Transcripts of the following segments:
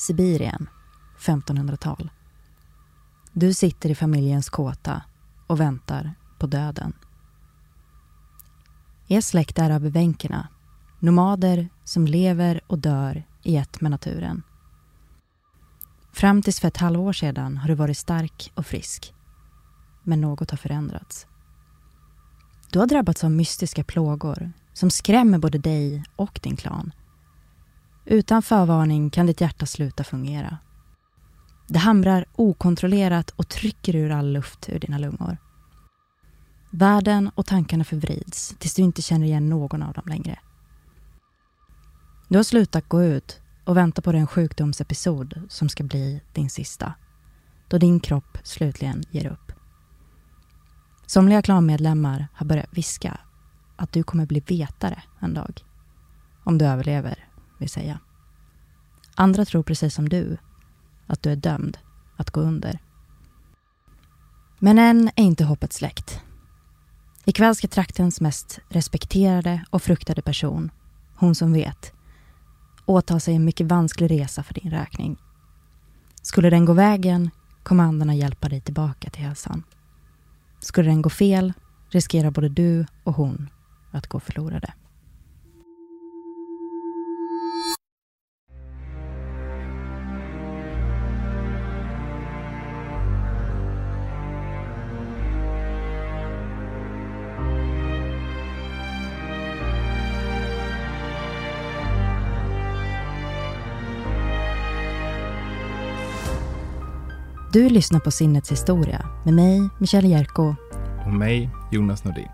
Sibirien, 1500-tal. Du sitter i familjens kåta och väntar på döden. Er släkt är abevänkerna, nomader som lever och dör i ett med naturen. Fram tills för ett halvår sedan har du varit stark och frisk. Men något har förändrats. Du har drabbats av mystiska plågor som skrämmer både dig och din klan. Utan förvarning kan ditt hjärta sluta fungera. Det hamrar okontrollerat och trycker ur all luft ur dina lungor. Världen och tankarna förvrids tills du inte känner igen någon av dem längre. Du har slutat gå ut och vänta på den sjukdomsepisod som ska bli din sista. Då din kropp slutligen ger upp. Somliga klanmedlemmar har börjat viska att du kommer bli vetare en dag. Om du överlever, vill säga. Andra tror precis som du att du är dömd att gå under. Men än är inte hoppet släckt. Ikväll ska traktens mest respekterade och fruktade person, hon som vet, åta sig en mycket vansklig resa för din räkning. Skulle den gå vägen kommer andarna hjälpa dig tillbaka till hälsan. Skulle den gå fel riskerar både du och hon att gå förlorade. Du lyssnar på Sinnets historia med mig, Michelle Jerko. Och mig, Jonas Nordin.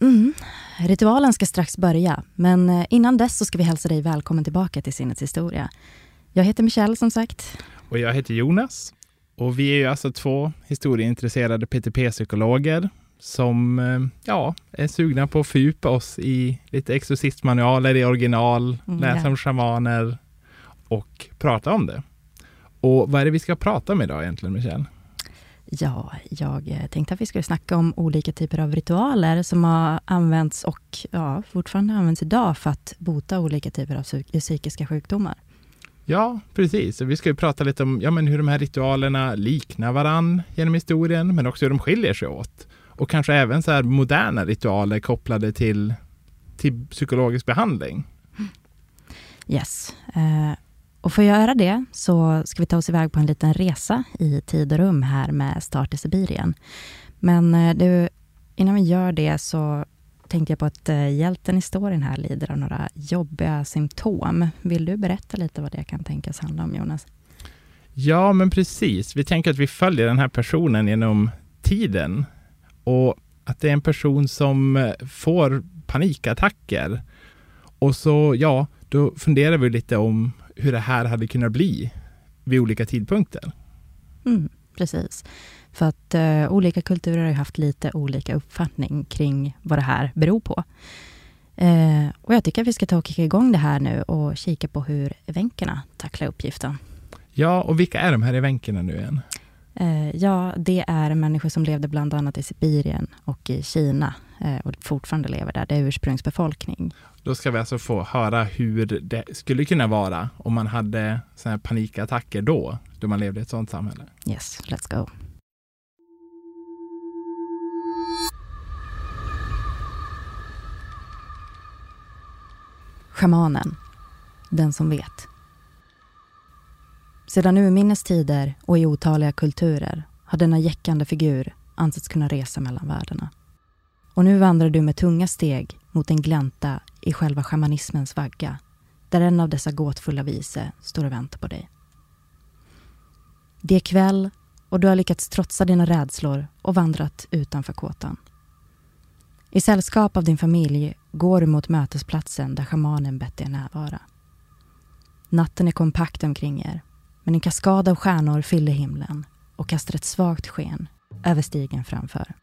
Mm. Ritualen ska strax börja, men eh, innan dess så ska vi hälsa dig välkommen tillbaka till Sinnets historia. Jag heter Michelle som sagt. Och jag heter Jonas. Och vi är ju alltså två historieintresserade PTP-psykologer som eh, ja, är sugna på att fördjupa oss i lite exorcistmanualer i original, mm, läsa om shamaner och prata om det. Och vad är det vi ska prata om idag egentligen, Michelle? Ja, jag eh, tänkte att vi skulle snacka om olika typer av ritualer som har använts och ja, fortfarande används idag för att bota olika typer av psykiska sjukdomar. Ja, precis. vi ska ju prata lite om ja, men hur de här ritualerna liknar varann genom historien, men också hur de skiljer sig åt. Och kanske även så här moderna ritualer kopplade till, till psykologisk behandling. Yes. Eh, och för att göra det så ska vi ta oss iväg på en liten resa i tid och rum här med start i Sibirien. Men eh, du, innan vi gör det så tänkte jag på att eh, hjälten i storyn här lider av några jobbiga symptom. Vill du berätta lite vad det kan tänkas handla om, Jonas? Ja, men precis. Vi tänker att vi följer den här personen genom tiden och att det är en person som eh, får panikattacker. Och så, ja, då funderar vi lite om hur det här hade kunnat bli vid olika tidpunkter. Mm, precis. För att uh, olika kulturer har haft lite olika uppfattning kring vad det här beror på. Uh, och jag tycker att vi ska ta och kicka igång det här nu och kika på hur evänkerna tacklar uppgiften. Ja, och vilka är de här evänkerna nu igen? Uh, ja, det är människor som levde bland annat i Sibirien och i Kina och fortfarande lever där. Det är ursprungsbefolkning. Då ska vi alltså få höra hur det skulle kunna vara om man hade såna här panikattacker då, då man levde i ett sådant samhälle. Yes, let's go. Schamanen, den som vet. Sedan urminnes tider och i otaliga kulturer har denna jäckande figur ansetts kunna resa mellan världarna. Och nu vandrar du med tunga steg mot en glänta i själva shamanismens vagga där en av dessa gåtfulla vise står och väntar på dig. Det är kväll och du har lyckats trotsa dina rädslor och vandrat utanför kåtan. I sällskap av din familj går du mot mötesplatsen där shamanen bett er närvara. Natten är kompakt omkring er, men en kaskad av stjärnor fyller himlen och kastar ett svagt sken över stigen framför.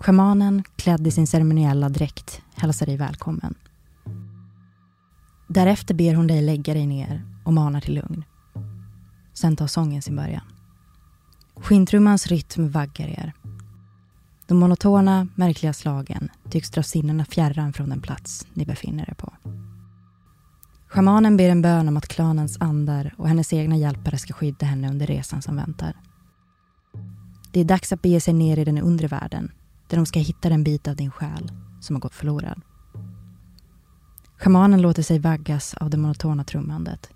Schamanen, klädd i sin ceremoniella dräkt, hälsar dig välkommen. Därefter ber hon dig lägga dig ner och manar till lugn. Sen tar sången sin början. Skinntrummans rytm vaggar er. De monotona, märkliga slagen tycks dra sinnena fjärran från den plats ni befinner er på. Schamanen ber en bön om att klanens andar och hennes egna hjälpare ska skydda henne under resan som väntar. Det är dags att bege sig ner i den undre världen där de ska hitta den bit av din själ som har gått förlorad. Schamanen låter sig vaggas av det monotona trummandet.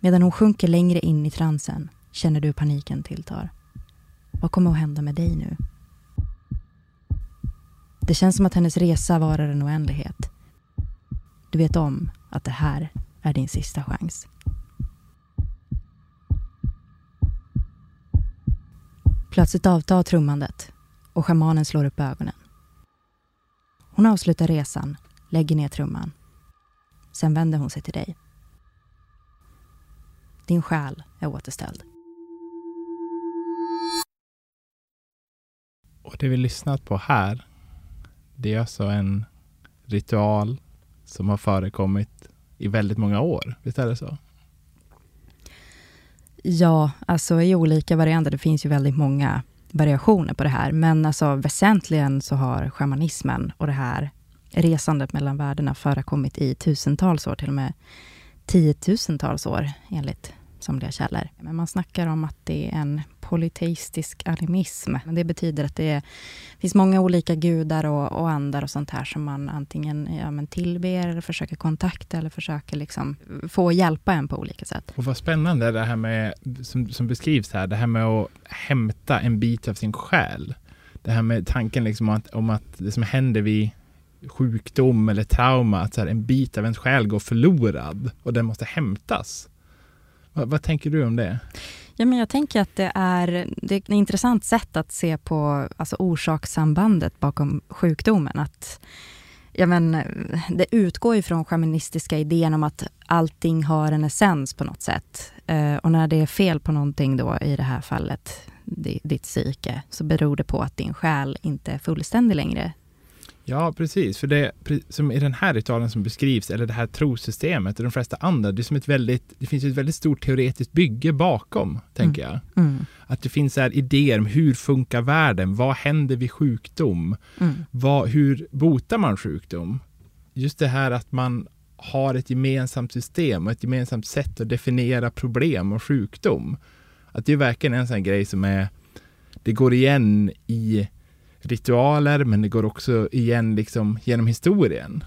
Medan hon sjunker längre in i transen känner du paniken tilltar. Vad kommer att hända med dig nu? Det känns som att hennes resa varar en oändlighet. Du vet om att det här är din sista chans. Plötsligt avtar trummandet och schamanen slår upp ögonen. Hon avslutar resan, lägger ner trumman. Sen vänder hon sig till dig. Din själ är återställd. Och det vi lyssnat på här, det är alltså en ritual som har förekommit i väldigt många år. Visst är det så? Ja, alltså i olika varianter. Det finns ju väldigt många variationer på det här. Men alltså väsentligen så har shamanismen och det här resandet mellan världarna förekommit i tusentals år, till och med tiotusentals år enligt somliga källor. Men man snackar om att det är en polyteistisk animism. Det betyder att det är, finns många olika gudar och, och andar och sånt här som man antingen ja, men tillber eller försöker kontakta eller försöker liksom få hjälpa en på olika sätt. Och vad spännande det här med, som, som beskrivs här, det här med att hämta en bit av sin själ. Det här med tanken liksom om, att, om att det som händer vid sjukdom eller trauma, att så här, en bit av ens själ går förlorad och den måste hämtas. Vad, vad, tänker du om det? Ja, men jag tänker att det är, det är ett intressant sätt att se på alltså, orsakssambandet bakom sjukdomen. Att, ja, men, det utgår ju från shamanistiska idén om att allting har en essens på något sätt. Eh, och när det är fel på någonting då, i det här fallet, ditt psyke, så beror det på att din själ inte är fullständig längre. Ja, precis. För det som i den här ritualen som beskrivs, eller det här trosystemet och de flesta andra, det, är som ett väldigt, det finns ett väldigt stort teoretiskt bygge bakom, tänker mm. jag. Mm. Att det finns här idéer om hur funkar världen? Vad händer vid sjukdom? Mm. Vad, hur botar man sjukdom? Just det här att man har ett gemensamt system och ett gemensamt sätt att definiera problem och sjukdom. Att det är verkligen en sån grej som är, det går igen i ritualer, men det går också igen liksom genom historien.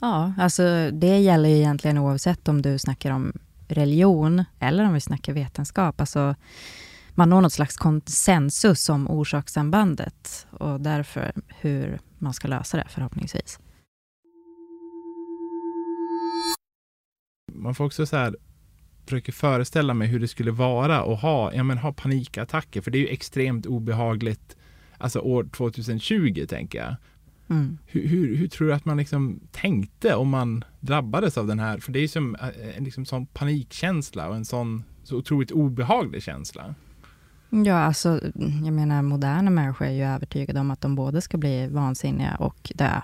Ja, alltså det gäller ju egentligen oavsett om du snackar om religion eller om vi snackar vetenskap. Alltså, man når något slags konsensus om orsakssambandet och därför hur man ska lösa det förhoppningsvis. Man får också så här försöker föreställa mig hur det skulle vara att ha, ja, men ha panikattacker, för det är ju extremt obehagligt alltså år 2020 tänker jag. Mm. Hur, hur, hur, tror du att man liksom tänkte om man drabbades av den här? För det är ju som eh, en liksom sån panikkänsla och en sån så otroligt obehaglig känsla. Ja, alltså jag menar moderna människor är ju övertygade om att de både ska bli vansinniga och dö.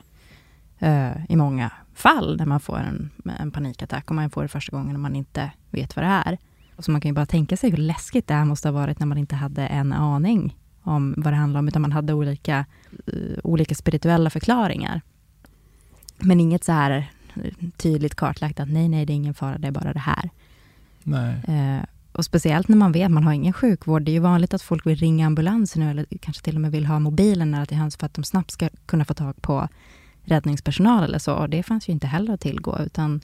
Uh, I många fall när man får en, en panikattack och man får det första gången och man inte vet vad det är. Och så man kan ju bara tänka sig hur läskigt det här måste ha varit när man inte hade en aning om vad det handlar om, utan man hade olika, uh, olika spirituella förklaringar. Men inget så här tydligt kartlagt att nej, nej, det är ingen fara, det är bara det här. Nej. Uh, och speciellt när man vet, man har ingen sjukvård. Det är ju vanligt att folk vill ringa ambulansen nu, eller kanske till och med vill ha mobilen nära till hands, för att de snabbt ska kunna få tag på räddningspersonal eller så. Och det fanns ju inte heller att tillgå, utan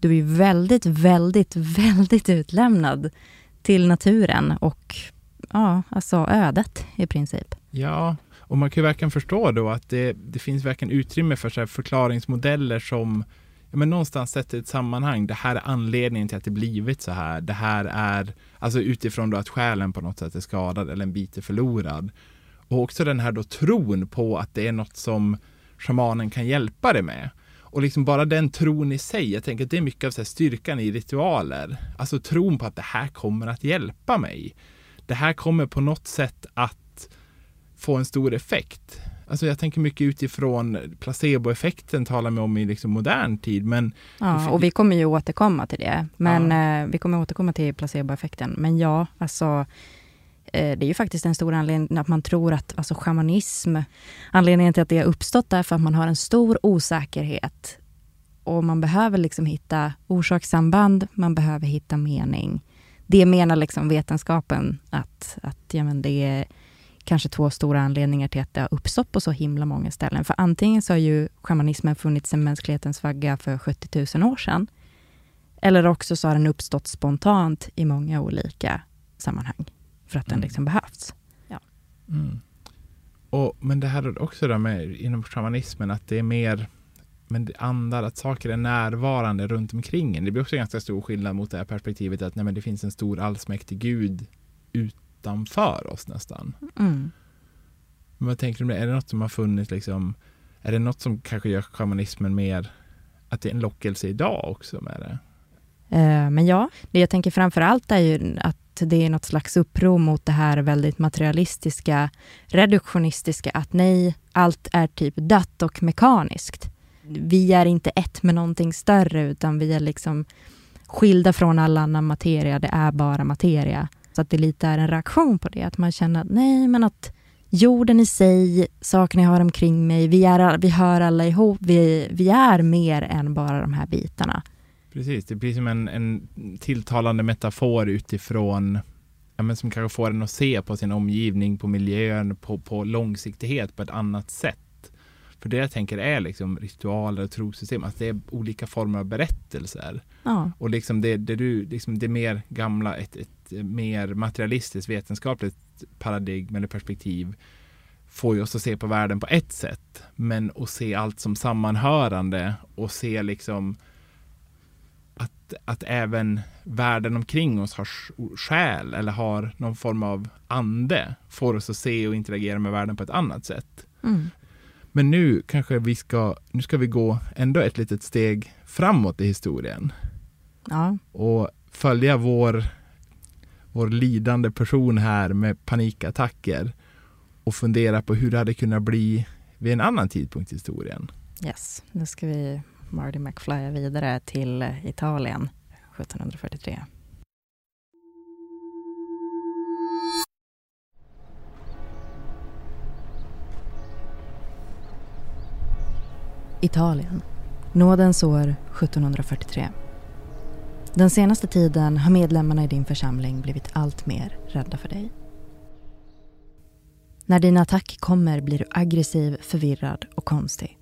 du är ju väldigt, väldigt, väldigt utlämnad till naturen och ja, alltså ödet i princip. Ja, och man kan ju verkligen förstå då att det, det finns verkligen utrymme för så förklaringsmodeller som ja, men någonstans sätter ett sammanhang. Det här är anledningen till att det blivit så här. Det här är, alltså utifrån då att själen på något sätt är skadad eller en bit är förlorad. Och också den här då tron på att det är något som shamanen kan hjälpa dig med. Och liksom bara den tron i sig, jag tänker att det är mycket av så styrkan i ritualer. Alltså tron på att det här kommer att hjälpa mig det här kommer på något sätt att få en stor effekt. Alltså jag tänker mycket utifrån placeboeffekten talar man om i liksom modern tid. Men ja, och vi kommer ju återkomma till det. Men ja. eh, vi kommer återkomma till placeboeffekten. Men ja, alltså Eh, det är ju faktiskt en stor anledning att man tror att alltså shamanism, anledningen till att det har uppstått är för att man har en stor osäkerhet. Och man behöver liksom hitta orsakssamband, man behöver hitta mening. Det menar liksom vetenskapen att, att ja, men det är kanske två stora anledningar till att det har uppstått på så himla många ställen. För antingen så har ju shamanismen funnits sedan mänsklighetens vagga för 70 000 år sedan. Eller också så har den uppstått spontant i många olika sammanhang för att den mm. liksom behövs. Ja. Mm. Och, men det här är också det med inom shamanismen, att det är mer men det andar, att saker är närvarande runt omkring en. Det blir också ganska stor skillnad mot det här perspektivet att nej, men det finns en stor allsmäktig gud utanför oss nästan. Mm. Men vad tänker du om det? Är det något som har funnits liksom, är det något som kanske gör shamanismen mer, att det är en lockelse idag också med det? Uh, men ja, det jag tänker framför allt är ju att det är något slags uppror mot det här väldigt materialistiska, reduktionistiska, att nej, allt är typ dött och mekaniskt. Vi är inte ett med någonting större, utan vi är liksom skilda från all annan materia. Det är bara materia. Så att det lite är en reaktion på det, att man känner att nej, men att jorden i sig, sakerna jag har omkring mig, vi, är, vi hör alla ihop, vi, vi är mer än bara de här bitarna. Precis, det blir som en, en tilltalande metafor utifrån ja, men som kanske får en att se på sin omgivning, på miljön, på, på långsiktighet på ett annat sätt. För det jag tänker är liksom ritualer och trosystem, att det är olika former av berättelser. Ja. Och liksom det, det, du, liksom det mer gamla, ett, ett mer materialistiskt vetenskapligt paradigm eller perspektiv får ju oss att se på världen på ett sätt, men att se allt som sammanhörande och se liksom att, att även världen omkring oss har själ eller har någon form av ande får oss att se och interagera med världen på ett annat sätt. Mm. Men nu kanske vi ska, nu ska vi gå ändå ett litet steg framåt i historien. Ja. Och följa vår, vår lidande person här med panikattacker och fundera på hur det hade kunnat bli vid en annan tidpunkt i historien. Yes, nu ska vi Marty McFly vidare till Italien 1743. Italien. Nådens år 1743. Den senaste tiden har medlemmarna i din församling blivit allt mer rädda för dig. När din attack kommer blir du aggressiv, förvirrad och konstig.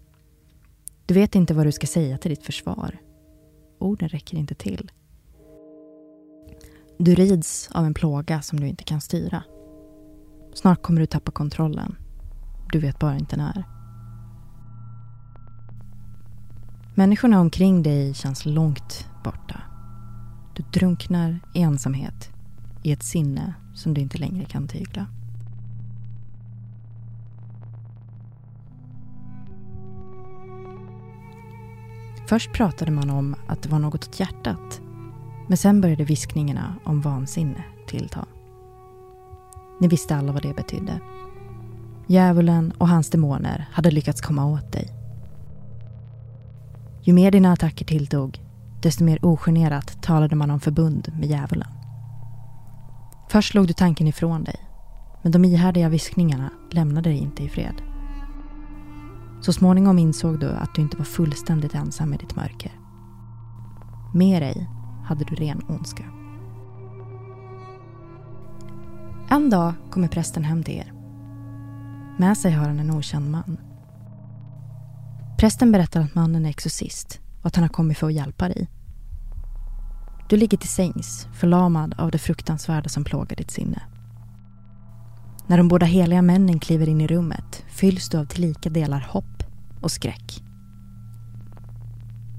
Du vet inte vad du ska säga till ditt försvar. Orden räcker inte till. Du rids av en plåga som du inte kan styra. Snart kommer du tappa kontrollen. Du vet bara inte när. Människorna omkring dig känns långt borta. Du drunknar i ensamhet, i ett sinne som du inte längre kan tygla. Först pratade man om att det var något åt hjärtat. Men sen började viskningarna om vansinne tillta. Ni visste alla vad det betydde. Djävulen och hans demoner hade lyckats komma åt dig. Ju mer dina attacker tilltog, desto mer ogenerat talade man om förbund med djävulen. Först slog du tanken ifrån dig, men de ihärdiga viskningarna lämnade dig inte i fred. Så småningom insåg du att du inte var fullständigt ensam i ditt mörker. Med dig hade du ren ondska. En dag kommer prästen hem till er. Med sig har han en okänd man. Prästen berättar att mannen är exorcist och att han har kommit för att hjälpa dig. Du ligger till sängs, förlamad av det fruktansvärda som plågar ditt sinne. När de båda heliga männen kliver in i rummet fylls du av tillika delar hopp och skräck.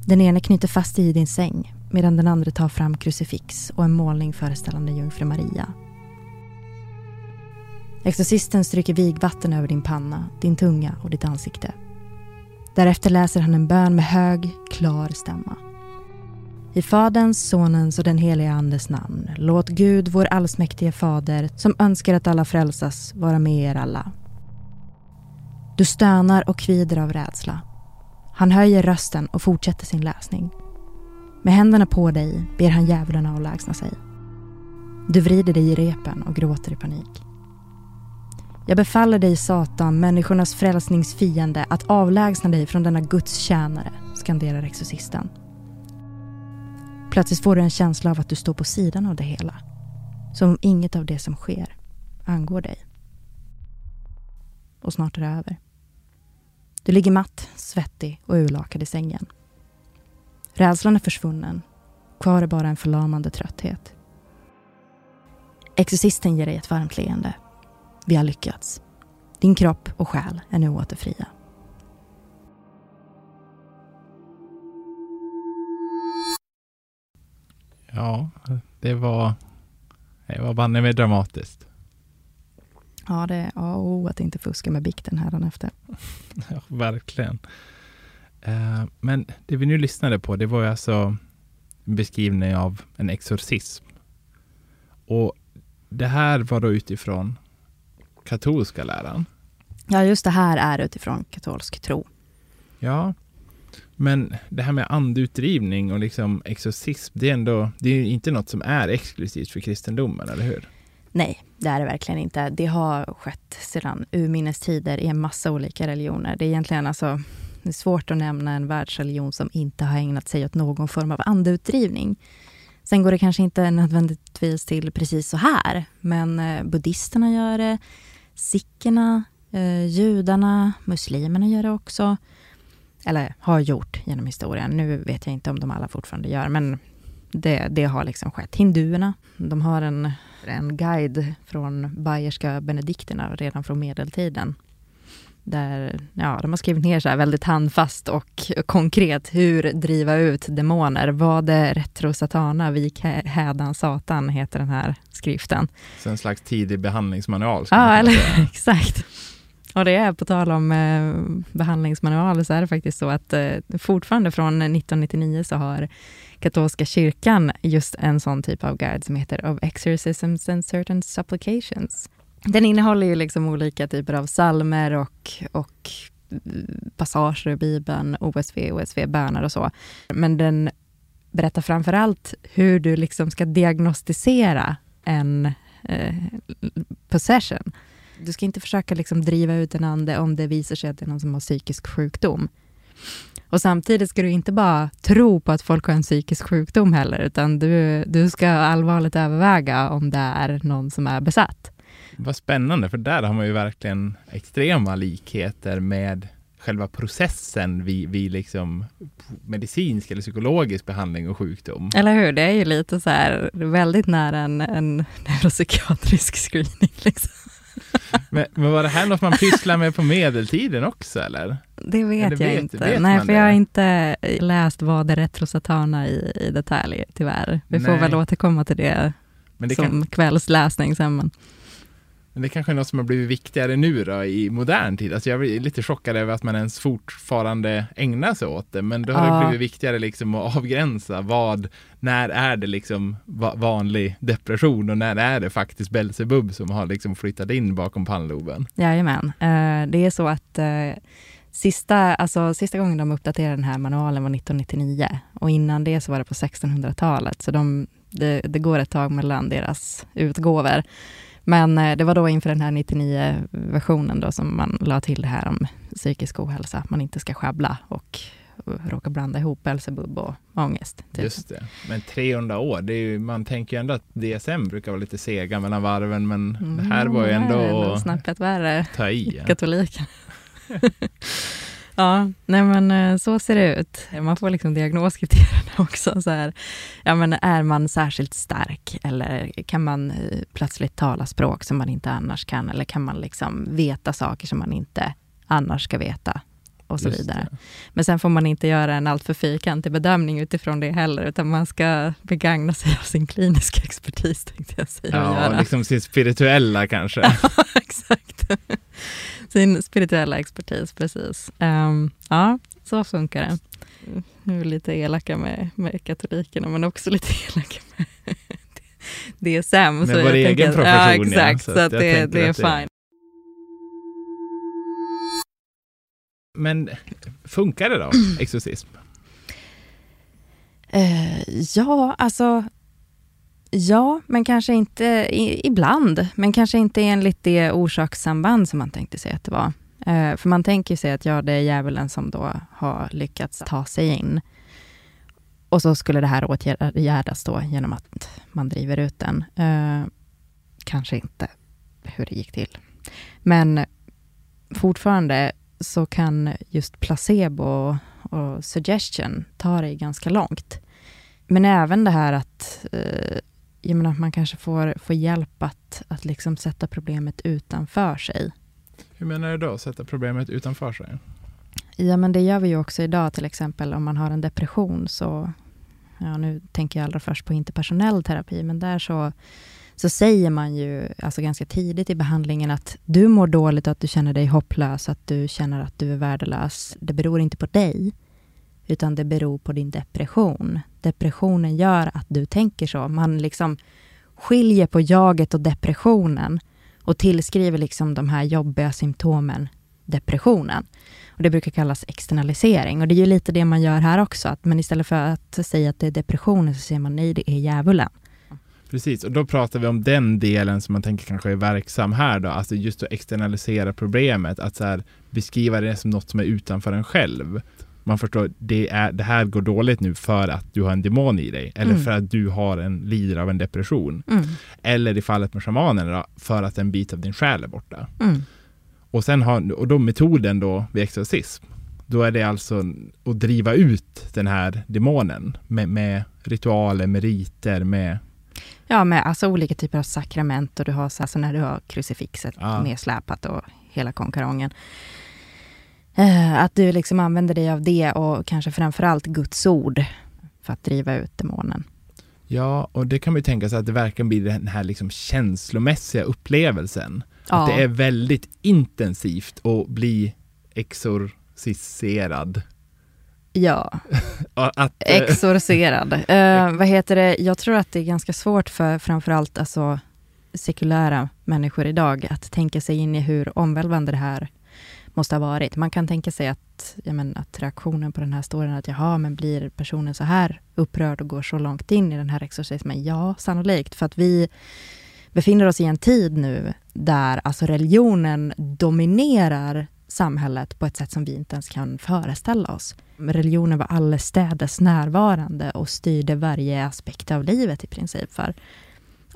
Den ene knyter fast dig i din säng medan den andra tar fram krucifix och en målning föreställande jungfru Maria. Exorcisten stryker vigvatten över din panna, din tunga och ditt ansikte. Därefter läser han en bön med hög, klar stämma. I Faderns, Sonens och den heliga Andes namn. Låt Gud, vår allsmäktige Fader, som önskar att alla frälsas, vara med er alla. Du stönar och kvider av rädsla. Han höjer rösten och fortsätter sin läsning. Med händerna på dig ber han djävulen avlägsna sig. Du vrider dig i repen och gråter i panik. Jag befaller dig Satan, människornas frälsningsfiende, att avlägsna dig från denna Guds tjänare, skanderar exorcisten. Plötsligt får du en känsla av att du står på sidan av det hela. Som om inget av det som sker angår dig. Och snart är det över. Du ligger matt, svettig och urlakad i sängen. Rädslan är försvunnen. Kvar är bara en förlamande trötthet. Exorcisten ger dig ett varmt leende. Vi har lyckats. Din kropp och själ är nu återfria. Ja, det var, det var banne mig dramatiskt. Ja, det är A och O att inte fuska med bikten efter. Ja, verkligen. Eh, men det vi nu lyssnade på, det var ju alltså en beskrivning av en exorcism. Och det här var då utifrån katolska läran. Ja, just det här är utifrån katolsk tro. Ja, men det här med andutdrivning och liksom exorcism, det är ändå, det är inte något som är exklusivt för kristendomen, eller hur? Nej, det är det verkligen inte. Det har skett sedan urminnes tider i en massa olika religioner. Det är egentligen alltså, det är svårt att nämna en världsreligion som inte har ägnat sig åt någon form av andeutdrivning. Sen går det kanske inte nödvändigtvis till precis så här, men eh, buddhisterna gör det, sikherna, eh, judarna, muslimerna gör det också. Eller har gjort genom historien. Nu vet jag inte om de alla fortfarande gör, men det, det har liksom skett. Hinduerna, de har en, en guide från bayerska benedikterna redan från medeltiden. Där, ja, de har skrivit ner så väldigt handfast och konkret hur driva ut demoner. Vad är retro satana, vik hädan satan, heter den här skriften. Så en slags tidig behandlingsmanual? Ja, eller exakt. Och det är på tal om eh, behandlingsmanual så är det faktiskt så att eh, fortfarande från 1999 så har katolska kyrkan just en sån typ av guide som heter Of Exorcisms and Certain Supplications. Den innehåller ju liksom olika typer av salmer och, och passager ur Bibeln, OSV, OSV-böner och så. Men den berättar framför allt hur du liksom ska diagnostisera en eh, possession. Du ska inte försöka liksom driva ut en ande om det visar sig att det är någon som har psykisk sjukdom. Och samtidigt ska du inte bara tro på att folk har en psykisk sjukdom heller, utan du, du ska allvarligt överväga om det är någon som är besatt. Vad spännande, för där har man ju verkligen extrema likheter med själva processen vid, vid liksom medicinsk eller psykologisk behandling och sjukdom. Eller hur? Det är ju lite så här väldigt nära en, en neuropsykiatrisk screening. Liksom. Men, men, var det här något man pysslar med på medeltiden också eller? Det vet eller jag vet, inte. Vet Nej, för det? jag har inte läst vad är retrosatana i, i detalj, tyvärr. Vi Nej. får väl återkomma till det, det som kan... kvällsläsning sen. Men... Men det kanske är något som har blivit viktigare nu då i modern tid. Alltså jag är lite chockad över att man ens fortfarande ägnar sig åt det. Men då har ja. det blivit viktigare liksom att avgränsa vad, när är det liksom vanlig depression och när är det faktiskt Belsebub som har liksom flyttat in bakom pannloben? Jajamän. Uh, det är så att uh, sista, alltså, sista gången de uppdaterade den här manualen var 1999 och innan det så var det på 1600-talet. Så de, det, det går ett tag mellan deras utgåvor. Men eh, det var då inför den här 99-versionen då som man la till det här om psykisk ohälsa, att man inte ska sjabbla och råka blanda ihop Belsebub och ångest. Typ. Just det. Men 300 år, det är ju, man tänker ju ändå att DSM brukar vara lite sega mellan varven, men mm, det här var ju ändå... Snäppet värre. Ta i. Katoliken. Ja, nej men eh, så ser det ut. Man får liksom diagnoskriterierna också. Så här. Ja, men är man särskilt stark eller kan man eh, plötsligt tala språk som man inte annars kan? Eller kan man liksom veta saker som man inte annars ska veta? Och så vidare. Men sen får man inte göra en alltför fyrkantig bedömning utifrån det heller, utan man ska begagna sig av sin kliniska expertis, tänkte jag säga. Ja, liksom sin spirituella kanske. ja, exakt sin spirituella expertis, precis. Um, ja, så funkar det. Nu är lite elaka med, med katolikerna, men också lite elaka med DSM. Med så vår egen profession, ja. Exakt, ja, så, så att det, det är fine. Men funkar det då, exorcism? Uh, ja, alltså Ja, men kanske inte i, ibland, men kanske inte enligt det orsakssamband som man tänkte sig att det var. Eh, för man tänker sig att ja, det är djävulen som då har lyckats ta sig in. Och så skulle det här åtgärdas då genom att man driver ut den. Eh, kanske inte hur det gick till. Men fortfarande så kan just placebo och suggestion ta dig ganska långt. Men även det här att eh, jag menar, man kanske får, får hjälp att, att liksom sätta problemet utanför sig. Hur menar du då, sätta problemet utanför sig? Ja, men det gör vi ju också idag, till exempel om man har en depression, så, ja, nu tänker jag allra först på interpersonell terapi, men där så, så säger man ju alltså ganska tidigt i behandlingen att du mår dåligt, att du känner dig hopplös, att du känner att du är värdelös. Det beror inte på dig, utan det beror på din depression. Depressionen gör att du tänker så. Man liksom skiljer på jaget och depressionen och tillskriver liksom de här jobbiga symptomen depressionen. Och Det brukar kallas externalisering och det är ju lite det man gör här också. Att, men istället för att säga att det är depressionen så säger man nej, det är djävulen. Precis, och då pratar vi om den delen som man tänker kanske är verksam här då, alltså just att externalisera problemet, att så här, beskriva det som något som är utanför en själv man förstår, det, är, det här går dåligt nu för att du har en demon i dig. Eller mm. för att du har en, lider av en depression. Mm. Eller i fallet med shamanen då, för att en bit av din själ är borta. Mm. Och sen har, och då metoden då vid exorcism, då är det alltså att driva ut den här demonen med, med ritualer, med riter, med Ja, med alltså olika typer av sakrament och du har alltså när du har krucifixet ja. nedsläpat och hela konkarongen. Eh, att du liksom använder dig av det och kanske framförallt Guds ord för att driva ut demonen. Ja, och det kan man ju tänka sig att det verkligen blir den här liksom känslomässiga upplevelsen. Ja. Att det är väldigt intensivt att bli exorciserad. Ja, att, eh, exorcerad. uh, vad heter det? Jag tror att det är ganska svårt för framförallt alltså, sekulära människor idag att tänka sig in i hur omvälvande det här måste ha varit. Man kan tänka sig att, ja, men, att reaktionen på den här storyn, att jaha, men blir personen så här upprörd och går så långt in i den här exorcismen? Ja, sannolikt, för att vi befinner oss i en tid nu där alltså religionen dominerar samhället på ett sätt som vi inte ens kan föreställa oss. Religionen var allestädes närvarande och styrde varje aspekt av livet i princip. För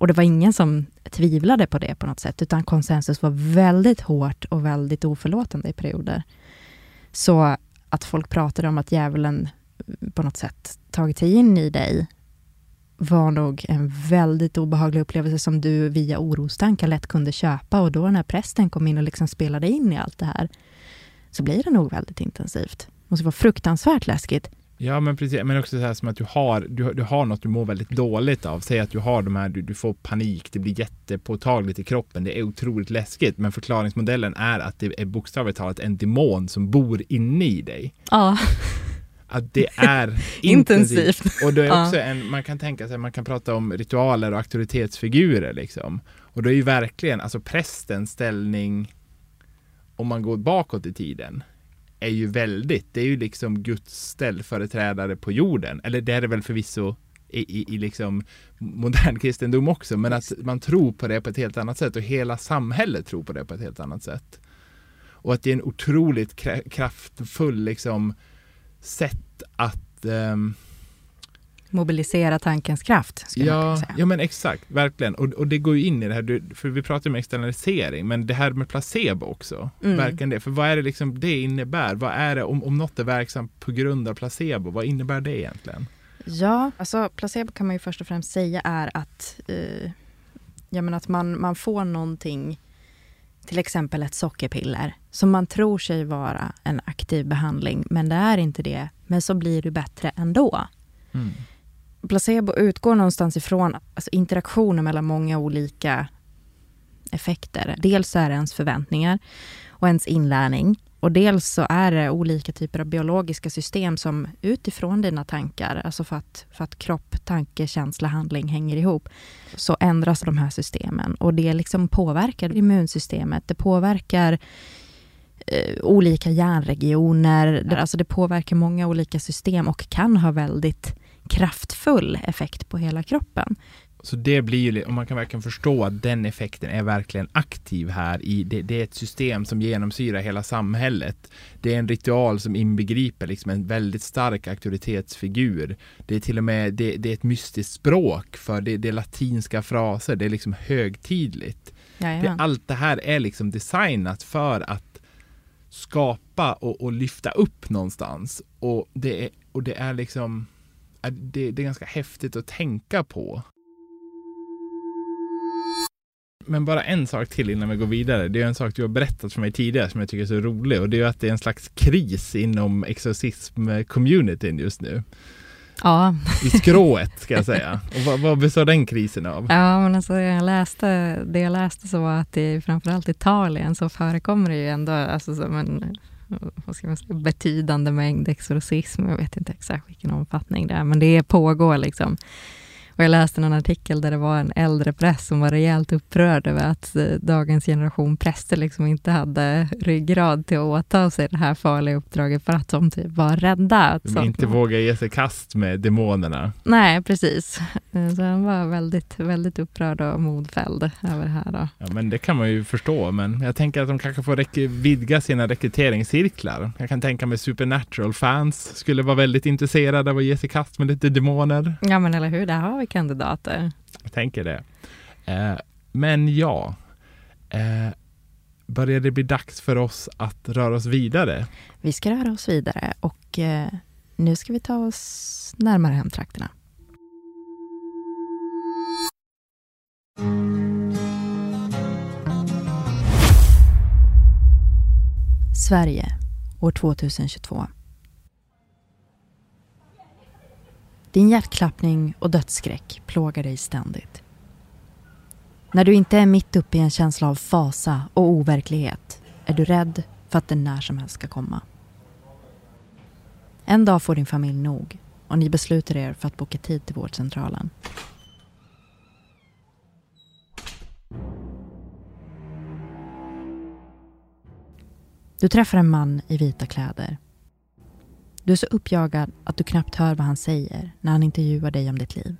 och det var ingen som tvivlade på det på något sätt, utan konsensus var väldigt hårt och väldigt oförlåtande i perioder. Så att folk pratade om att djävulen eh, på något sätt tagit sig in i dig var nog en väldigt obehaglig upplevelse som du via orostankar lätt kunde köpa och då när prästen kom in och liksom spelade in i allt det här så blir det nog väldigt intensivt. Det måste vara fruktansvärt läskigt. Ja, men precis. Men också så här som att du har, du, du har något du mår väldigt dåligt av. Säg att du har de här, du, du får panik, det blir jättepåtagligt i kroppen. Det är otroligt läskigt. Men förklaringsmodellen är att det är bokstavligt talat en demon som bor inne i dig. Ja. Att det är intensivt. Och det är också en, man kan tänka sig, man kan prata om ritualer och auktoritetsfigurer liksom. Och då är ju verkligen, alltså prästens ställning, om man går bakåt i tiden, är ju väldigt, det är ju liksom Guds ställföreträdare på jorden. Eller det är det väl förvisso i, i, i liksom modern kristendom också, men att man tror på det på ett helt annat sätt och hela samhället tror på det på ett helt annat sätt. Och att det är en otroligt kraftfull liksom sätt att um, mobilisera tankens kraft. Ja, ja, men exakt, verkligen. Och, och det går ju in i det här, för vi pratar om externalisering, men det här med placebo också, mm. verkligen det. För vad är det liksom det innebär? Vad är det, om, om något är verksamt på grund av placebo, vad innebär det egentligen? Ja, alltså placebo kan man ju först och främst säga är att, eh, ja, men att man, man får någonting, till exempel ett sockerpiller, som man tror sig vara en aktiv behandling, men det är inte det. Men så blir du bättre ändå. Mm placebo utgår någonstans ifrån alltså interaktioner mellan många olika effekter. Dels är det ens förväntningar och ens inlärning. Och dels så är det olika typer av biologiska system som utifrån dina tankar, alltså för att, för att kropp, tanke, känsla, handling hänger ihop, så ändras de här systemen. Och det liksom påverkar immunsystemet, det påverkar eh, olika hjärnregioner, alltså det påverkar många olika system och kan ha väldigt kraftfull effekt på hela kroppen. Så det blir ju, och man kan verkligen förstå att den effekten är verkligen aktiv här i, det, det är ett system som genomsyrar hela samhället. Det är en ritual som inbegriper liksom en väldigt stark auktoritetsfigur. Det är till och med, det, det är ett mystiskt språk för det, det är latinska fraser, det är liksom högtidligt. Det, allt det här är liksom designat för att skapa och, och lyfta upp någonstans. Och det är, och det är liksom, det, det är ganska häftigt att tänka på. Men bara en sak till innan vi går vidare. Det är en sak du har berättat för mig tidigare som jag tycker är så rolig och det är att det är en slags kris inom exorcism-communityn just nu. Ja. I skrået ska jag säga. Och vad, vad består den krisen av? Ja, men alltså jag läste, det jag läste så var att i framförallt Italien så förekommer det ju ändå alltså som en vad ska man säga, betydande mängd exorcism. Jag vet inte exakt vilken omfattning det är, men det pågår liksom och jag läste någon artikel där det var en äldre präst som var rejält upprörd över att eh, dagens generation präster liksom inte hade ryggrad till att åta sig det här farliga uppdraget för att de typ var rädda. De inte vågar ge sig kast med demonerna. Nej, precis. Eh, så han var väldigt, väldigt upprörd och modfälld över det här. Då. Ja, men det kan man ju förstå, men jag tänker att de kanske får vidga sina rekryteringscirklar. Jag kan tänka mig Supernatural-fans skulle vara väldigt intresserade av att ge sig kast med lite demoner. Ja, men eller hur, där har vi kandidater. Jag tänker det. Eh, men ja, eh, börjar det bli dags för oss att röra oss vidare? Vi ska röra oss vidare och eh, nu ska vi ta oss närmare hemtrakterna. Sverige, år 2022. Din hjärtklappning och dödsskräck plågar dig ständigt. När du inte är mitt uppe i en känsla av fasa och overklighet är du rädd för att den när som helst ska komma. En dag får din familj nog och ni beslutar er för att boka tid till vårdcentralen. Du träffar en man i vita kläder du är så uppjagad att du knappt hör vad han säger när han intervjuar dig om ditt liv.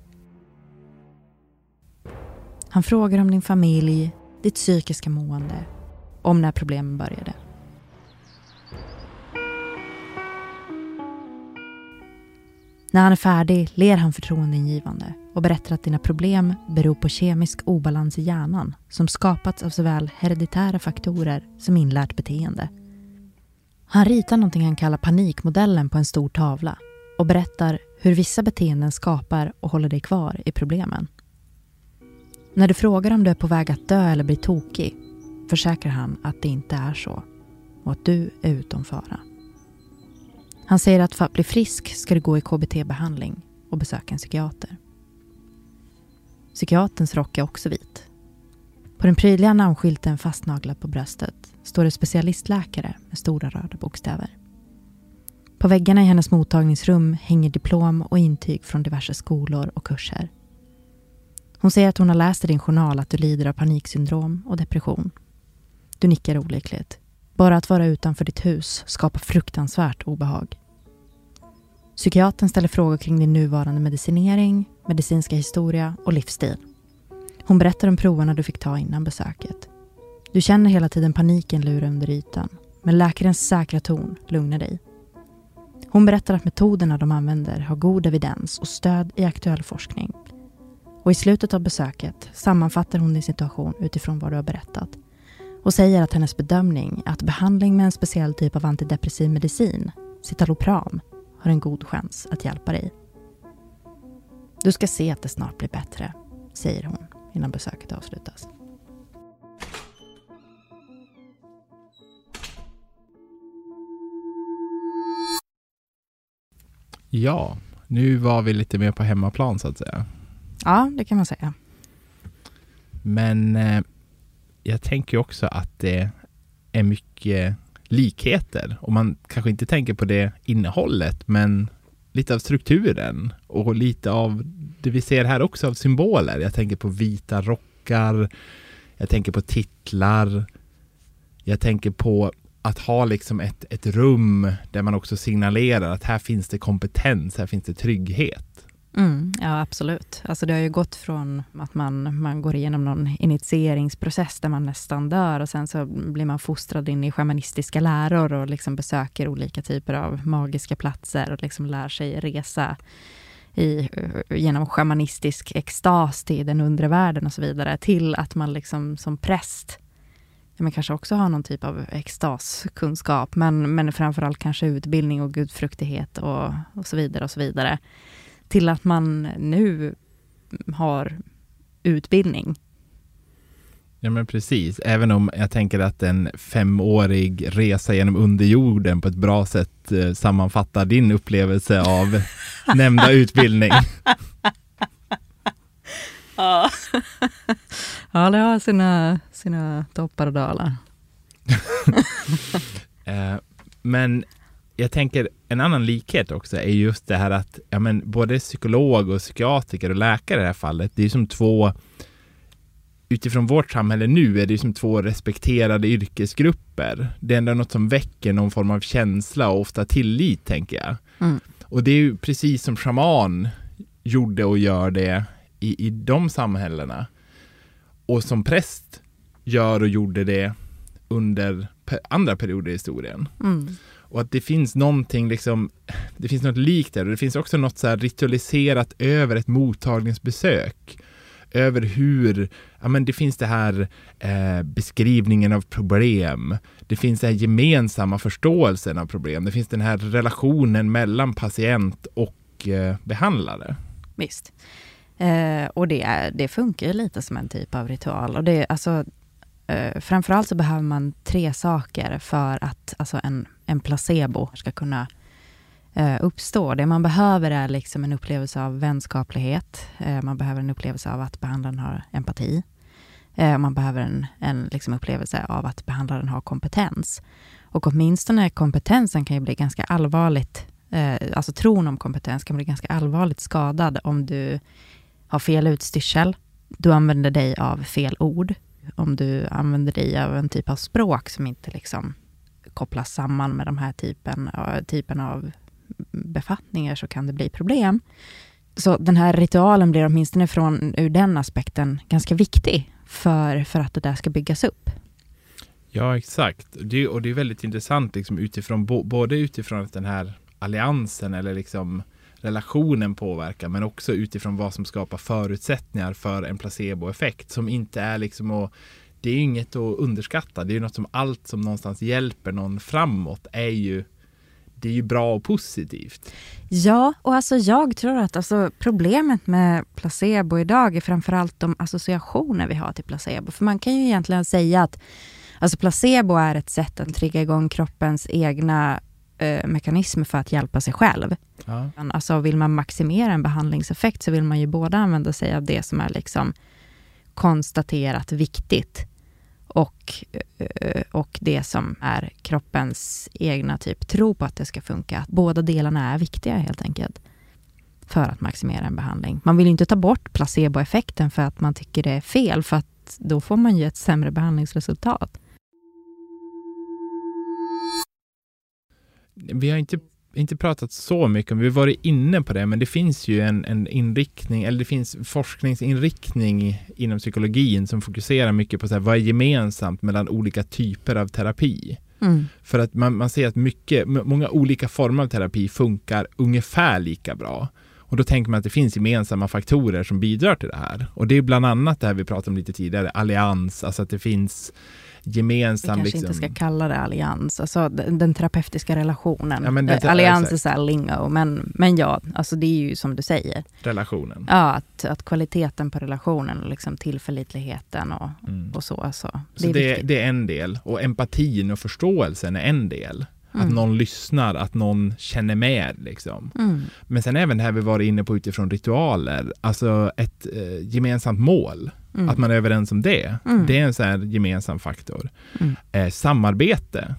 Han frågar om din familj, ditt psykiska mående, om när problemen började. När han är färdig ler han förtroendeingivande och berättar att dina problem beror på kemisk obalans i hjärnan som skapats av såväl hereditära faktorer som inlärt beteende. Han ritar någonting han kallar panikmodellen på en stor tavla och berättar hur vissa beteenden skapar och håller dig kvar i problemen. När du frågar om du är på väg att dö eller bli tokig försäkrar han att det inte är så och att du är utom fara. Han säger att för att bli frisk ska du gå i KBT-behandling och besöka en psykiater. Psykiaterns rock är också vit. På den prydliga namnskylten fastnaglad på bröstet står det specialistläkare med stora röda bokstäver. På väggarna i hennes mottagningsrum hänger diplom och intyg från diverse skolor och kurser. Hon säger att hon har läst i din journal att du lider av paniksyndrom och depression. Du nickar olyckligt. Bara att vara utanför ditt hus skapar fruktansvärt obehag. Psykiatern ställer frågor kring din nuvarande medicinering, medicinska historia och livsstil. Hon berättar om proverna du fick ta innan besöket. Du känner hela tiden paniken lura under ytan, men läkarens säkra ton lugnar dig. Hon berättar att metoderna de använder har god evidens och stöd i aktuell forskning. Och i slutet av besöket sammanfattar hon din situation utifrån vad du har berättat och säger att hennes bedömning är att behandling med en speciell typ av antidepressiv medicin, citalopram, har en god chans att hjälpa dig. Du ska se att det snart blir bättre, säger hon innan besöket avslutas. Ja, nu var vi lite mer på hemmaplan så att säga. Ja, det kan man säga. Men eh, jag tänker också att det är mycket likheter och man kanske inte tänker på det innehållet, men lite av strukturen och lite av det vi ser här också av symboler. Jag tänker på vita rockar, jag tänker på titlar, jag tänker på att ha liksom ett, ett rum där man också signalerar att här finns det kompetens, här finns det trygghet. Mm, ja, absolut. Alltså det har ju gått från att man, man går igenom någon initieringsprocess där man nästan dör och sen så blir man fostrad in i shamanistiska läror och liksom besöker olika typer av magiska platser och liksom lär sig resa i, genom shamanistisk extas till den undre världen och så vidare, till att man liksom som präst men kanske också har någon typ av extaskunskap, men, men framförallt kanske utbildning och gudfruktighet och, och så vidare och så vidare. Till att man nu har utbildning. Ja men precis, även om jag tänker att en femårig resa genom underjorden på ett bra sätt eh, sammanfattar din upplevelse av nämnda utbildning. Ja. ja, det har sina, sina toppar och dalar. Eh, men jag tänker en annan likhet också är just det här att ja, men både psykolog och psykiatriker och läkare i det här fallet, det är som två utifrån vårt samhälle nu är det som två respekterade yrkesgrupper. Det är ändå något som väcker någon form av känsla och ofta tillit, tänker jag. Mm. Och det är ju precis som shaman gjorde och gör det i, i de samhällena. Och som präst gör och gjorde det under andra perioder i historien. Mm. Och att det finns någonting, liksom, det finns något likt där och det finns också något så ritualiserat över ett mottagningsbesök. Över hur, ja men det finns det här eh, beskrivningen av problem. Det finns den här gemensamma förståelsen av problem. Det finns den här relationen mellan patient och eh, behandlare. Visst. Eh, och det, det funkar ju lite som en typ av ritual. Och det, alltså, eh, framförallt så behöver man tre saker för att alltså en, en placebo ska kunna eh, uppstå. Det man behöver är liksom en upplevelse av vänskaplighet. Eh, man behöver en upplevelse av att behandlaren har empati. Eh, man behöver en, en liksom upplevelse av att behandlaren har kompetens. Och åtminstone kompetensen kan ju bli ganska allvarligt, eh, alltså tron om kompetens kan bli ganska allvarligt skadad om du har fel utstyrsel, du använder dig av fel ord, om du använder dig av en typ av språk som inte liksom kopplas samman med de här typen, eh, typen av befattningar så kan det bli problem. Så den här ritualen blir åtminstone från ur den aspekten ganska viktig för, för att det där ska byggas upp. Ja, exakt. Det, och det är väldigt intressant liksom utifrån, både utifrån att den här alliansen eller liksom relationen påverkar, men också utifrån vad som skapar förutsättningar för en placeboeffekt som inte är liksom att det är inget att underskatta. Det är något som allt som någonstans hjälper någon framåt är ju det är ju bra och positivt. Ja, och alltså jag tror att alltså problemet med placebo idag är framförallt de associationer vi har till placebo. För man kan ju egentligen säga att alltså placebo är ett sätt att trigga igång kroppens egna eh, mekanismer för att hjälpa sig själv. Ja. Alltså vill man maximera en behandlingseffekt så vill man ju både använda sig av det som är liksom konstaterat viktigt och, eh, och det som är kroppens egna typ tro på att det ska funka. Båda delarna är viktiga helt enkelt för att maximera en behandling. Man vill inte ta bort placeboeffekten för att man tycker det är fel, för att då får man ju ett sämre behandlingsresultat. Vi har inte, inte pratat så mycket om, vi har varit inne på det, men det finns ju en, en inriktning, eller det finns forskningsinriktning inom psykologin som fokuserar mycket på så här, vad är gemensamt mellan olika typer av terapi. Mm. För att man, man ser att mycket, många olika former av terapi funkar ungefär lika bra. Och då tänker man att det finns gemensamma faktorer som bidrar till det här. Och det är bland annat det här vi pratade om lite tidigare, allians, alltså att det finns gemensam... Vi kanske liksom... inte ska kalla det allians, alltså den, den terapeutiska relationen. Ja, men det, allians är så här lingo, men, men ja, alltså det är ju som du säger. Relationen. Ja, att, att kvaliteten på relationen och liksom tillförlitligheten och, mm. och så. Alltså, det, så är det, det, är en del, och empatin och förståelsen är en del. Mm. Att någon lyssnar, att någon känner med. Liksom. Mm. Men sen även det här vi var inne på utifrån ritualer, alltså ett eh, gemensamt mål. Mm. Att man är överens om det. Mm. Det är en sån här gemensam faktor. Mm. Eh, samarbete.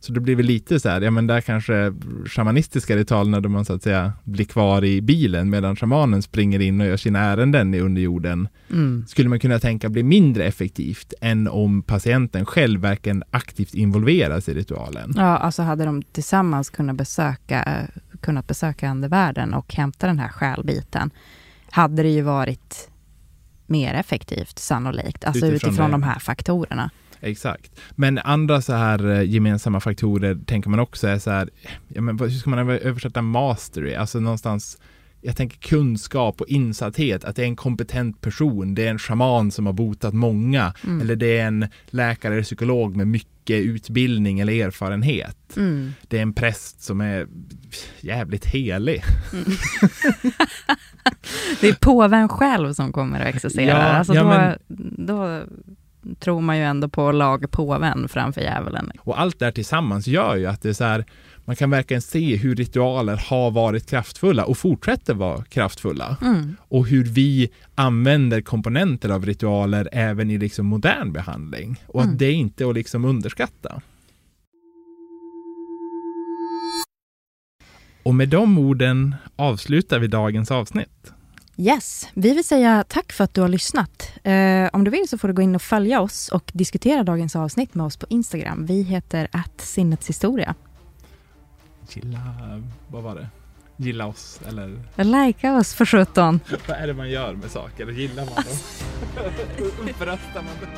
Så det blir väl lite så här, ja men där kanske shamanistiska ritualerna då man så att säga blir kvar i bilen medan shamanen springer in och gör sina ärenden i underjorden. Mm. Skulle man kunna tänka bli mindre effektivt än om patienten själv verkligen aktivt involveras i ritualen. Ja, alltså hade de tillsammans kunnat besöka kunnat besöka andevärlden och hämta den här själbiten, hade det ju varit mer effektivt sannolikt, alltså utifrån, utifrån de här faktorerna. Exakt. Men andra så här eh, gemensamma faktorer tänker man också är så här, ja, men hur ska man översätta mastery? Alltså någonstans, jag tänker kunskap och insatthet, att det är en kompetent person, det är en shaman som har botat många, mm. eller det är en läkare eller psykolog med mycket utbildning eller erfarenhet. Mm. Det är en präst som är jävligt helig. Mm. det är påven själv som kommer att exercera. Ja, alltså ja, då, men... då tror man ju ändå på lagpåven framför djävulen. Och allt det här tillsammans gör ju att det är så här, man kan verkligen se hur ritualer har varit kraftfulla och fortsätter vara kraftfulla. Mm. Och hur vi använder komponenter av ritualer även i liksom modern behandling. Och mm. att det inte är att liksom underskatta. Och med de orden avslutar vi dagens avsnitt. Yes, vi vill säga tack för att du har lyssnat. Eh, om du vill så får du gå in och följa oss och diskutera dagens avsnitt med oss på Instagram. Vi heter att sinnets historia. Gilla, vad var det? Gilla oss eller? Lajka oss för sjutton. vad är det man gör med saker? Gillar man dem? Uppröstar man dem?